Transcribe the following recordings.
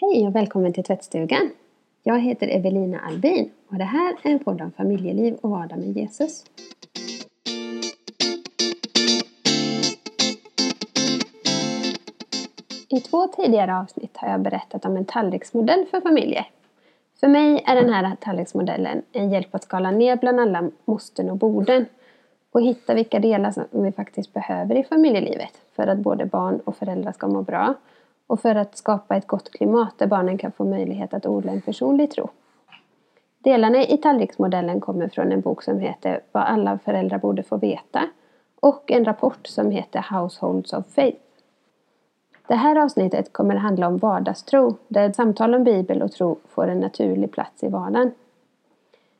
Hej och välkommen till tvättstugan! Jag heter Evelina Albin och det här är en podd om familjeliv och vardag med Jesus. I två tidigare avsnitt har jag berättat om en tallriksmodell för familjer. För mig är den här tallriksmodellen en hjälp att skala ner bland alla måsten och borden och hitta vilka delar som vi faktiskt behöver i familjelivet för att både barn och föräldrar ska må bra och för att skapa ett gott klimat där barnen kan få möjlighet att odla en personlig tro. Delarna i tallriksmodellen kommer från en bok som heter Vad alla föräldrar borde få veta och en rapport som heter Households of Faith. Det här avsnittet kommer att handla om vardagstro, där samtal om Bibel och tro får en naturlig plats i vardagen.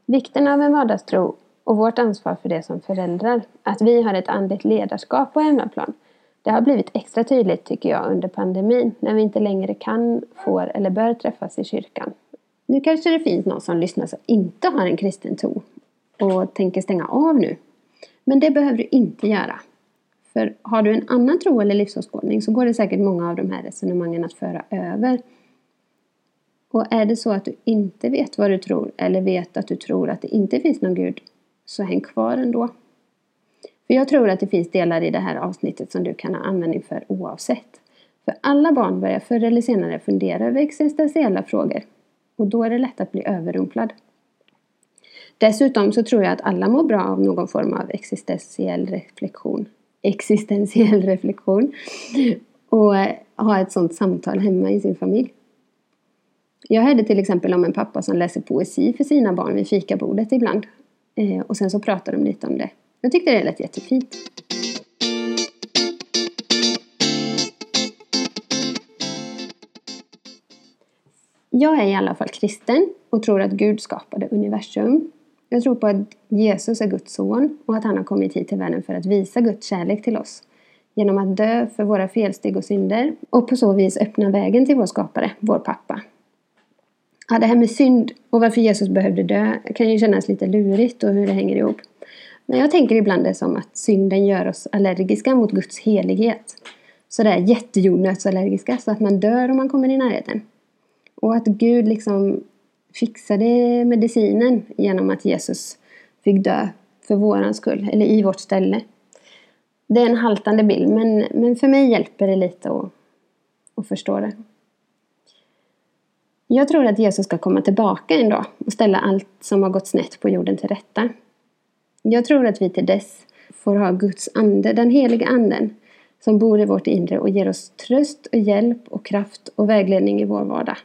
Vikten av en vardagstro och vårt ansvar för det som föräldrar, att vi har ett andligt ledarskap på hemmaplan, det har blivit extra tydligt tycker jag under pandemin när vi inte längre kan, får eller bör träffas i kyrkan. Nu kanske det finns någon som lyssnar som inte har en kristen tro och tänker stänga av nu. Men det behöver du inte göra. För har du en annan tro eller livsåskådning så går det säkert många av de här resonemangen att föra över. Och är det så att du inte vet vad du tror eller vet att du tror att det inte finns någon Gud så häng kvar ändå. För jag tror att det finns delar i det här avsnittet som du kan ha användning för oavsett. För alla barn börjar förr eller senare fundera över existentiella frågor. Och då är det lätt att bli överrumplad. Dessutom så tror jag att alla mår bra av någon form av existentiell reflektion. Existentiell reflektion. Och eh, ha ett sånt samtal hemma i sin familj. Jag hörde till exempel om en pappa som läser poesi för sina barn vid fikabordet ibland. Eh, och sen så pratar de lite om det. Jag tyckte det lät jättefint. Jag är i alla fall kristen och tror att Gud skapade universum. Jag tror på att Jesus är Guds son och att han har kommit hit till världen för att visa Guds kärlek till oss. Genom att dö för våra felsteg och synder och på så vis öppna vägen till vår skapare, vår pappa. Ja, det här med synd och varför Jesus behövde dö kan ju kännas lite lurigt och hur det hänger ihop. Men jag tänker ibland det som att synden gör oss allergiska mot Guds helighet. Sådär jättejordnötsallergiska så att man dör om man kommer i närheten. Och att Gud liksom fixade medicinen genom att Jesus fick dö för våran skull, eller i vårt ställe. Det är en haltande bild, men, men för mig hjälper det lite att, att förstå det. Jag tror att Jesus ska komma tillbaka en dag och ställa allt som har gått snett på jorden till rätta. Jag tror att vi till dess får ha Guds ande, den heliga anden, som bor i vårt inre och ger oss tröst och hjälp och kraft och vägledning i vår vardag.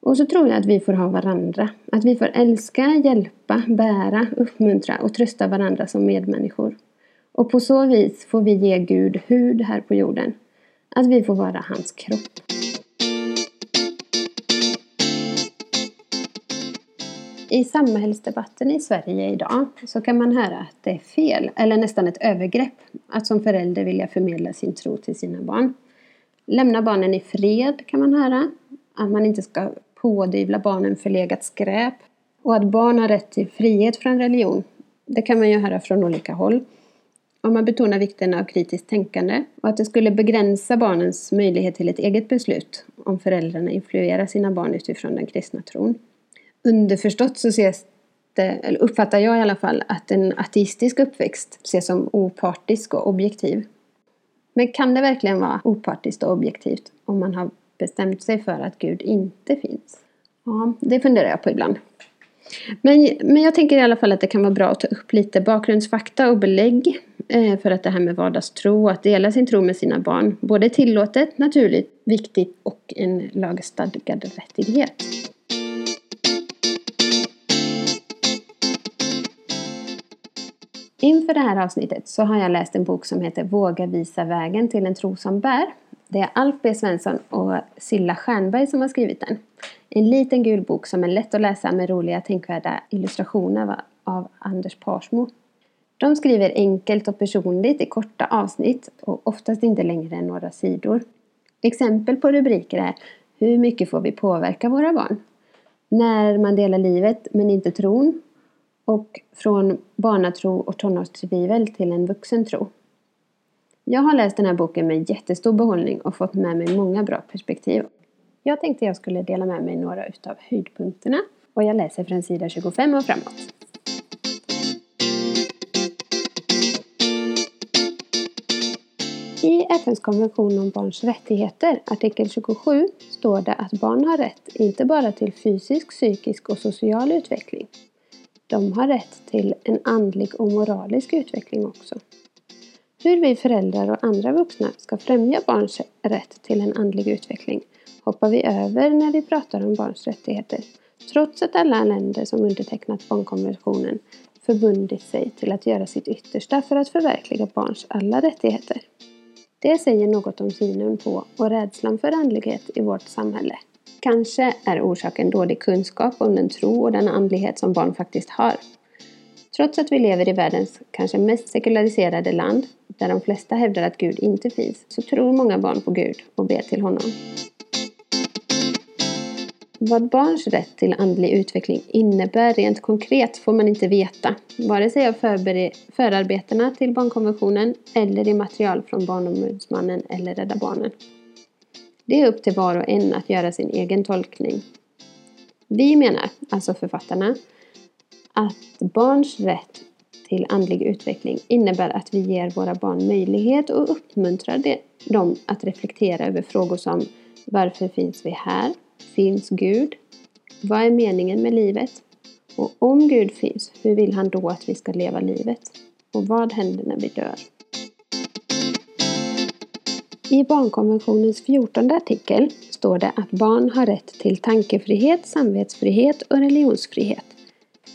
Och så tror jag att vi får ha varandra. Att vi får älska, hjälpa, bära, uppmuntra och trösta varandra som medmänniskor. Och på så vis får vi ge Gud hud här på jorden. Att vi får vara hans kropp. I samhällsdebatten i Sverige idag så kan man höra att det är fel, eller nästan ett övergrepp, att som förälder vilja förmedla sin tro till sina barn. Lämna barnen i fred kan man höra. Att man inte ska pådyvla barnen förlegat skräp. Och att barn har rätt till frihet från religion. Det kan man ju höra från olika håll. Och man betonar vikten av kritiskt tänkande och att det skulle begränsa barnens möjlighet till ett eget beslut om föräldrarna influerar sina barn utifrån den kristna tron underförstått så ses det, eller uppfattar jag i alla fall, att en ateistisk uppväxt ses som opartisk och objektiv. Men kan det verkligen vara opartiskt och objektivt om man har bestämt sig för att Gud inte finns? Ja, det funderar jag på ibland. Men, men jag tänker i alla fall att det kan vara bra att ta upp lite bakgrundsfakta och belägg eh, för att det här med vardagstro och att dela sin tro med sina barn både är tillåtet, naturligt, viktigt och en lagstadgad rättighet. Inför det här avsnittet så har jag läst en bok som heter Våga visa vägen till en tro som bär. Det är Alf B Svensson och Silla Stjernberg som har skrivit den. En liten gul bok som är lätt att läsa med roliga tänkvärda illustrationer av Anders Parsmo. De skriver enkelt och personligt i korta avsnitt och oftast inte längre än några sidor. Exempel på rubriker är Hur mycket får vi påverka våra barn? När man delar livet men inte tron och från barnatro och tonårstvivel till en vuxen tro. Jag har läst den här boken med jättestor behållning och fått med mig många bra perspektiv. Jag tänkte jag skulle dela med mig några utav höjdpunkterna och jag läser från sida 25 och framåt. I FNs konvention om barns rättigheter, artikel 27, står det att barn har rätt inte bara till fysisk, psykisk och social utveckling. De har rätt till en andlig och moralisk utveckling också. Hur vi föräldrar och andra vuxna ska främja barns rätt till en andlig utveckling hoppar vi över när vi pratar om barns rättigheter. Trots att alla länder som undertecknat barnkonventionen förbundit sig till att göra sitt yttersta för att förverkliga barns alla rättigheter. Det säger något om synen på och rädslan för andlighet i vårt samhälle. Kanske är orsaken dålig kunskap om den tro och den andlighet som barn faktiskt har. Trots att vi lever i världens kanske mest sekulariserade land, där de flesta hävdar att Gud inte finns, så tror många barn på Gud och ber till honom. Vad barns rätt till andlig utveckling innebär rent konkret får man inte veta, vare sig av förarbetena till barnkonventionen eller i material från Barnombudsmannen eller Rädda Barnen. Det är upp till var och en att göra sin egen tolkning. Vi menar, alltså författarna, att barns rätt till andlig utveckling innebär att vi ger våra barn möjlighet och uppmuntrar dem att reflektera över frågor som Varför finns vi här? Finns Gud? Vad är meningen med livet? Och om Gud finns, hur vill han då att vi ska leva livet? Och vad händer när vi dör? I barnkonventionens fjortonde artikel står det att barn har rätt till tankefrihet, samvetsfrihet och religionsfrihet.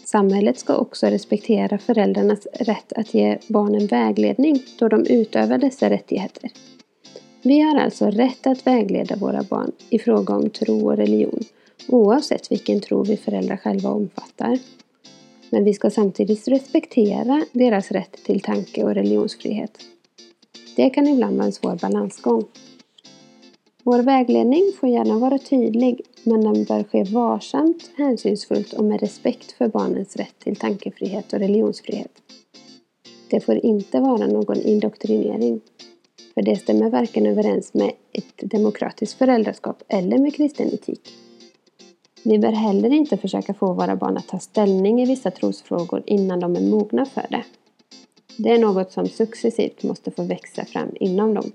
Samhället ska också respektera föräldrarnas rätt att ge barnen vägledning då de utövar dessa rättigheter. Vi har alltså rätt att vägleda våra barn i fråga om tro och religion oavsett vilken tro vi föräldrar själva omfattar. Men vi ska samtidigt respektera deras rätt till tanke och religionsfrihet. Det kan ibland vara en svår balansgång. Vår vägledning får gärna vara tydlig, men den bör ske varsamt, hänsynsfullt och med respekt för barnens rätt till tankefrihet och religionsfrihet. Det får inte vara någon indoktrinering. För det stämmer varken överens med ett demokratiskt föräldraskap eller med kristen etik. Vi bör heller inte försöka få våra barn att ta ställning i vissa trosfrågor innan de är mogna för det. Det är något som successivt måste få växa fram inom dem.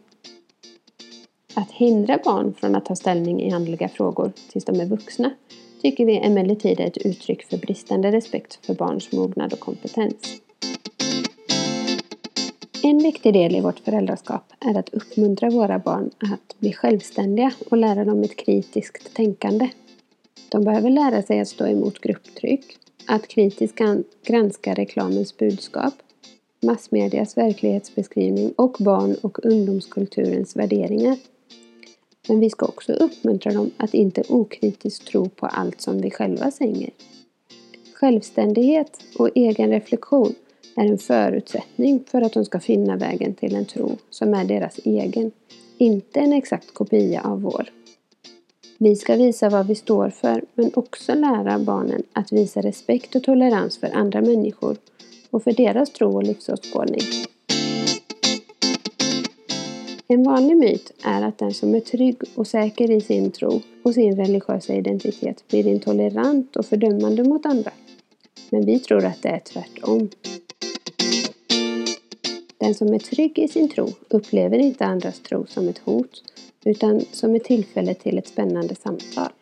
Att hindra barn från att ta ställning i andliga frågor tills de är vuxna tycker vi emellertid är ett uttryck för bristande respekt för barns mognad och kompetens. En viktig del i vårt föräldraskap är att uppmuntra våra barn att bli självständiga och lära dem ett kritiskt tänkande. De behöver lära sig att stå emot grupptryck, att kritiskt granska reklamens budskap, massmedias verklighetsbeskrivning och barn och ungdomskulturens värderingar. Men vi ska också uppmuntra dem att inte okritiskt tro på allt som vi själva säger. Självständighet och egen reflektion är en förutsättning för att de ska finna vägen till en tro som är deras egen, inte en exakt kopia av vår. Vi ska visa vad vi står för, men också lära barnen att visa respekt och tolerans för andra människor och för deras tro och livsåskådning. En vanlig myt är att den som är trygg och säker i sin tro och sin religiösa identitet blir intolerant och fördömande mot andra. Men vi tror att det är tvärtom. Den som är trygg i sin tro upplever inte andras tro som ett hot utan som ett tillfälle till ett spännande samtal.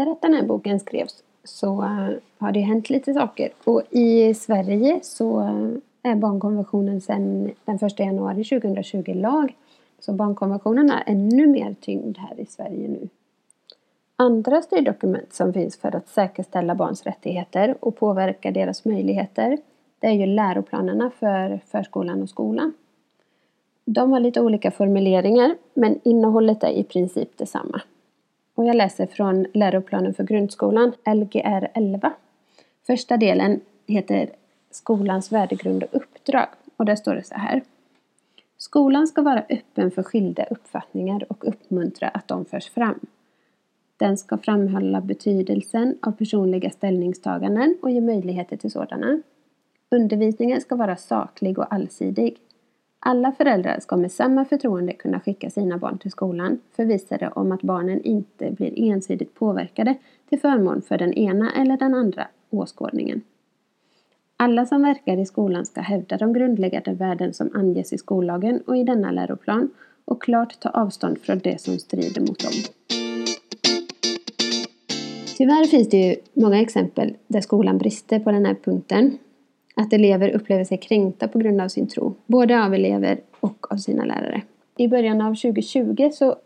Efter att den här boken skrevs så eh, har det hänt lite saker och i Sverige så eh, är barnkonventionen sedan den 1 januari 2020 lag. Så barnkonventionen är ännu mer tyngd här i Sverige nu. Andra styrdokument som finns för att säkerställa barns rättigheter och påverka deras möjligheter det är ju läroplanerna för förskolan och skolan. De har lite olika formuleringar men innehållet är i princip detsamma. Och jag läser från läroplanen för grundskolan, Lgr 11. Första delen heter Skolans värdegrund och uppdrag och där står det så här. Skolan ska vara öppen för skilda uppfattningar och uppmuntra att de förs fram. Den ska framhålla betydelsen av personliga ställningstaganden och ge möjligheter till sådana. Undervisningen ska vara saklig och allsidig. Alla föräldrar ska med samma förtroende kunna skicka sina barn till skolan förvissade om att barnen inte blir ensidigt påverkade till förmån för den ena eller den andra åskådningen. Alla som verkar i skolan ska hävda de grundläggande värden som anges i skollagen och i denna läroplan och klart ta avstånd från det som strider mot dem. Tyvärr finns det ju många exempel där skolan brister på den här punkten. Att elever upplever sig kränkta på grund av sin tro, både av elever och av sina lärare. I början av 2020 så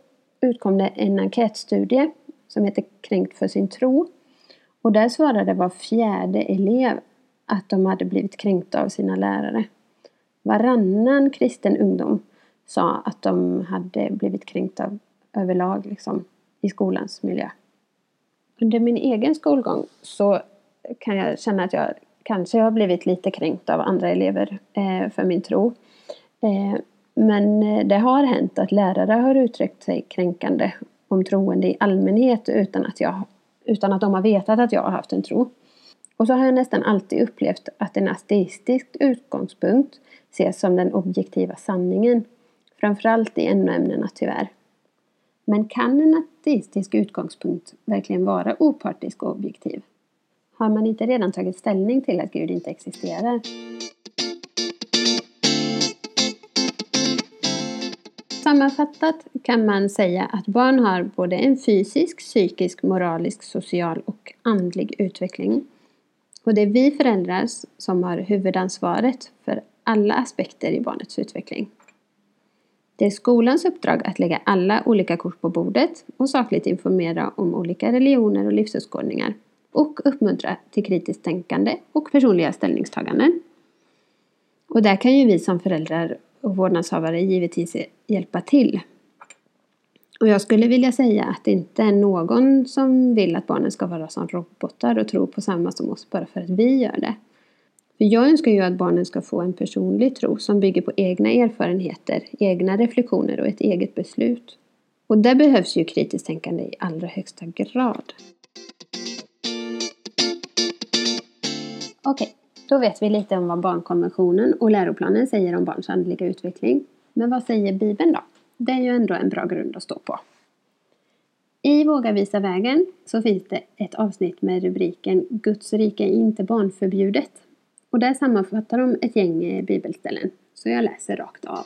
utkom det en enkätstudie som heter Kränkt för sin tro. Och där svarade var fjärde elev att de hade blivit kränkta av sina lärare. Varannan kristen ungdom sa att de hade blivit kränkta överlag liksom, i skolans miljö. Under min egen skolgång så kan jag känna att jag kanske har blivit lite kränkt av andra elever eh, för min tro. Eh, men eh, det har hänt att lärare har uttryckt sig kränkande om troende i allmänhet utan att, jag, utan att de har vetat att jag har haft en tro. Och så har jag nästan alltid upplevt att en ateistisk utgångspunkt ses som den objektiva sanningen. Framförallt i NO-ämnena tyvärr. Men kan en ateistisk utgångspunkt verkligen vara opartisk och objektiv? Har man inte redan tagit ställning till att Gud inte existerar? Sammanfattat kan man säga att barn har både en fysisk, psykisk, moralisk, social och andlig utveckling. Och det är vi föräldrar som har huvudansvaret för alla aspekter i barnets utveckling. Det är skolans uppdrag att lägga alla olika kort på bordet och sakligt informera om olika religioner och livsåskådningar och uppmuntra till kritiskt tänkande och personliga ställningstaganden. Och där kan ju vi som föräldrar och vårdnadshavare givetvis hjälpa till. Och jag skulle vilja säga att det inte är någon som vill att barnen ska vara som robotar och tro på samma som oss bara för att vi gör det. För jag önskar ju att barnen ska få en personlig tro som bygger på egna erfarenheter, egna reflektioner och ett eget beslut. Och där behövs ju kritiskt tänkande i allra högsta grad. Okej, då vet vi lite om vad barnkonventionen och läroplanen säger om barns andliga utveckling. Men vad säger Bibeln då? Det är ju ändå en bra grund att stå på. I Våga visa vägen så finns det ett avsnitt med rubriken Guds rike är inte barnförbjudet. Och där sammanfattar de ett gäng eh, bibelställen. Så jag läser rakt av.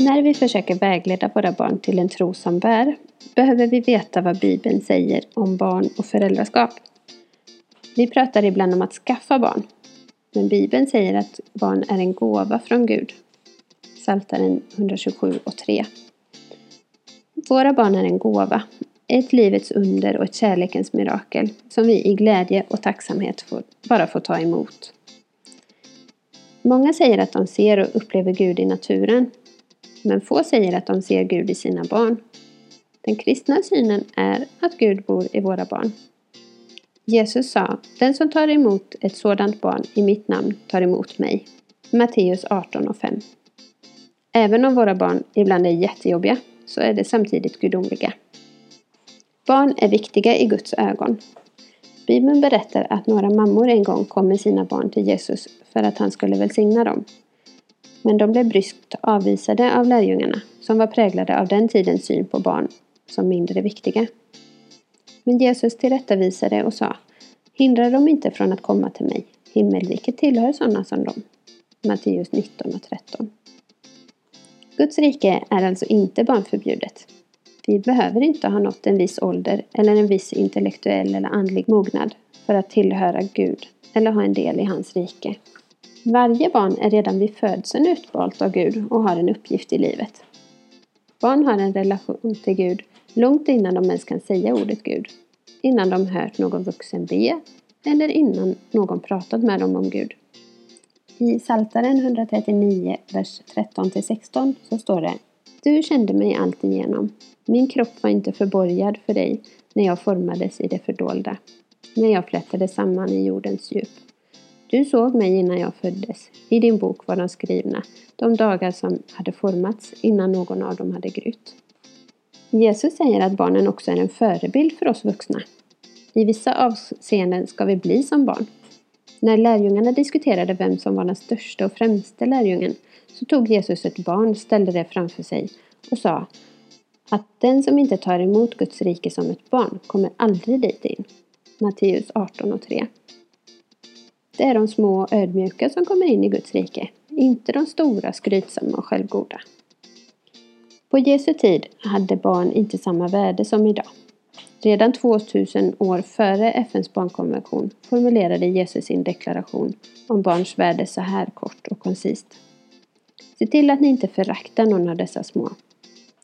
När vi försöker vägleda våra barn till en tro som bär behöver vi veta vad Bibeln säger om barn och föräldraskap. Vi pratar ibland om att skaffa barn. Men Bibeln säger att barn är en gåva från Gud. Saltaren 127 och 3. Våra barn är en gåva, ett livets under och ett kärlekens mirakel som vi i glädje och tacksamhet får, bara får ta emot. Många säger att de ser och upplever Gud i naturen. Men få säger att de ser Gud i sina barn. Den kristna synen är att Gud bor i våra barn. Jesus sa, den som tar emot ett sådant barn i mitt namn tar emot mig. Matteus 18 och 5. Även om våra barn ibland är jättejobbiga så är de samtidigt gudomliga. Barn är viktiga i Guds ögon. Bibeln berättar att några mammor en gång kom med sina barn till Jesus för att han skulle välsigna dem. Men de blev bryskt avvisade av lärjungarna som var präglade av den tidens syn på barn som mindre viktiga. Men Jesus tillrättavisade och sa Hindra dem inte från att komma till mig. Himmelriket tillhör sådana som dem. Matteus 19 och 13. Guds rike är alltså inte barnförbjudet. Vi behöver inte ha nått en viss ålder eller en viss intellektuell eller andlig mognad för att tillhöra Gud eller ha en del i hans rike. Varje barn är redan vid födseln utvalt av Gud och har en uppgift i livet. Barn har en relation till Gud långt innan de ens kan säga ordet Gud, innan de hört någon vuxen be eller innan någon pratat med dem om Gud. I Saltaren 139, vers 13-16 så står det Du kände mig alltigenom. Min kropp var inte förborgad för dig när jag formades i det fördolda, när jag flätades samman i jordens djup. Du såg mig innan jag föddes. I din bok var de skrivna, de dagar som hade formats innan någon av dem hade grytt. Jesus säger att barnen också är en förebild för oss vuxna. I vissa avseenden ska vi bli som barn. När lärjungarna diskuterade vem som var den största och främste lärjungen så tog Jesus ett barn, ställde det framför sig och sa att den som inte tar emot Guds rike som ett barn kommer aldrig dit in. Matteus 18 och 3. Det är de små och ödmjuka som kommer in i Guds rike, inte de stora, skrytsamma och självgoda. På Jesu tid hade barn inte samma värde som idag. Redan 2000 år före FNs barnkonvention formulerade Jesus sin deklaration om barns värde så här kort och koncist. Se till att ni inte föraktar någon av dessa små.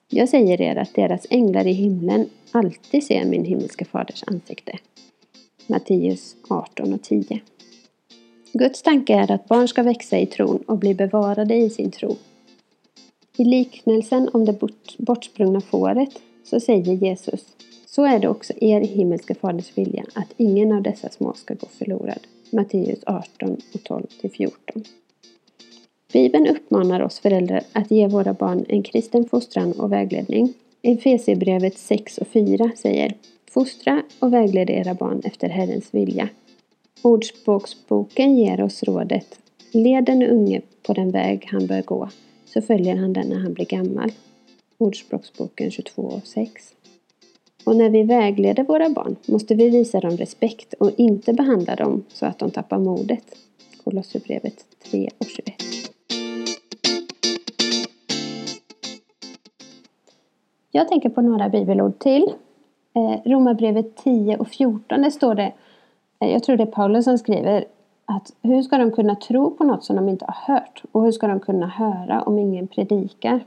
Jag säger er att deras änglar i himlen alltid ser min himmelske faders ansikte. Matteus 18 och 10. Guds tanke är att barn ska växa i tron och bli bevarade i sin tro. I liknelsen om det bortsprungna fåret så säger Jesus Så är det också er himmelske faders vilja att ingen av dessa små ska gå förlorad. Matteus 18 och 12 14. Bibeln uppmanar oss föräldrar att ge våra barn en kristen fostran och vägledning. Efesierbrevet 6 och 4 säger Fostra och vägled era barn efter Herrens vilja. Ordspråksboken ger oss rådet Led den unge på den väg han bör gå, så följer han den när han blir gammal. Ordspråksboken 22 och 6. Och när vi vägleder våra barn måste vi visa dem respekt och inte behandla dem så att de tappar modet. Kolosserbrevet 3 och 21. Jag tänker på några bibelord till. Eh, Romarbrevet 10 och 14, det står det, eh, jag tror det är Paulus som skriver, att hur ska de kunna tro på något som de inte har hört? Och hur ska de kunna höra om ingen predikar?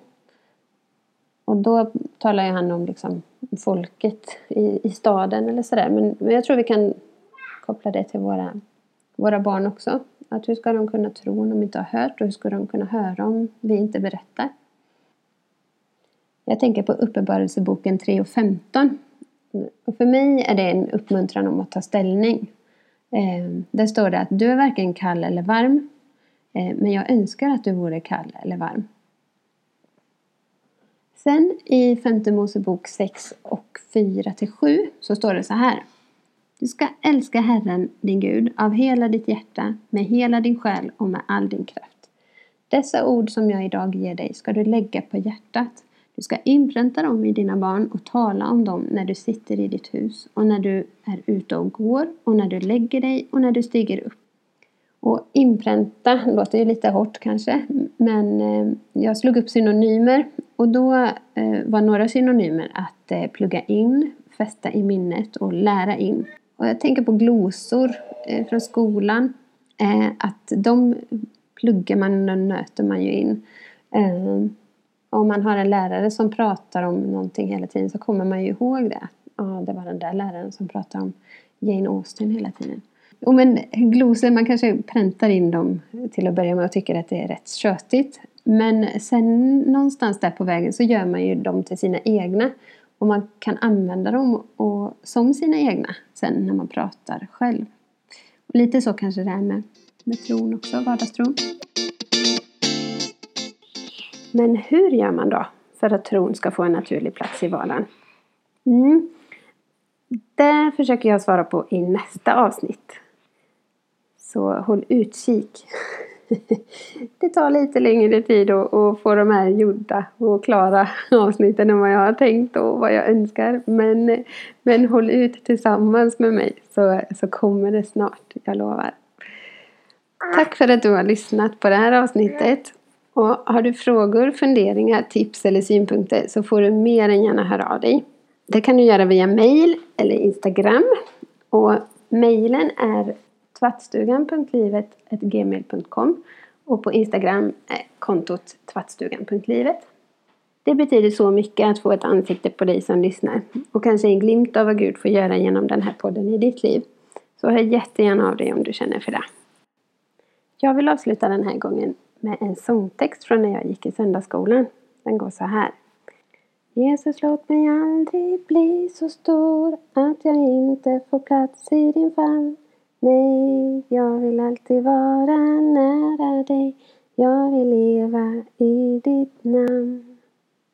Och då talar ju han om liksom folket i, i staden eller sådär. Men, men jag tror vi kan koppla det till våra, våra barn också. Att hur ska de kunna tro om de inte har hört? Och hur ska de kunna höra om vi inte berättar? Jag tänker på Uppenbarelseboken 3 och 15. Och för mig är det en uppmuntran om att ta ställning. Eh, där står det att du är varken kall eller varm, eh, men jag önskar att du vore kall eller varm. Sen i femte Mosebok 6 och 4 till 7 så står det så här. Du ska älska Herren din Gud av hela ditt hjärta, med hela din själ och med all din kraft. Dessa ord som jag idag ger dig ska du lägga på hjärtat du ska inpränta dem i dina barn och tala om dem när du sitter i ditt hus och när du är ute och går och när du lägger dig och när du stiger upp. Och inpränta låter ju lite hårt kanske, men eh, jag slog upp synonymer och då eh, var några synonymer att eh, plugga in, fästa i minnet och lära in. Och jag tänker på glosor från skolan, att de pluggar man och nöter man ju in om man har en lärare som pratar om någonting hela tiden så kommer man ju ihåg det. Ja, det var den där läraren som pratade om Jane Austen hela tiden. Och men glosor, man kanske präntar in dem till att börja med och tycker att det är rätt tjötigt. Men sen någonstans där på vägen så gör man ju dem till sina egna. Och man kan använda dem och, som sina egna sen när man pratar själv. Och lite så kanske det är med, med tron också, vardagstron. Men hur gör man då för att tron ska få en naturlig plats i vardagen? Mm. Det försöker jag svara på i nästa avsnitt. Så håll utkik. Det tar lite längre tid att få de här gjorda och klara avsnitten än vad jag har tänkt och vad jag önskar. Men, men håll ut tillsammans med mig så, så kommer det snart, jag lovar. Tack för att du har lyssnat på det här avsnittet. Och har du frågor, funderingar, tips eller synpunkter så får du mer än gärna höra av dig. Det kan du göra via mail eller Instagram. Och mailen är tvattstugan.livet.gmail.com och på Instagram är kontot tvattstugan.livet. Det betyder så mycket att få ett ansikte på dig som lyssnar och kanske en glimt av vad Gud får göra genom den här podden i ditt liv. Så hör jättegärna av dig om du känner för det. Jag vill avsluta den här gången med en sångtext från när jag gick i söndagsskolan. Den går så här. Jesus låt mig aldrig bli så stor att jag inte får plats i din famn. Nej, jag vill alltid vara nära dig. Jag vill leva i ditt namn.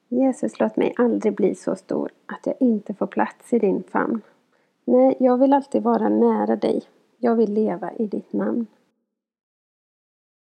Jesus, låt mig aldrig bli så stor att jag inte får plats i din famn. Nej, jag vill alltid vara nära dig. Jag vill leva i ditt namn.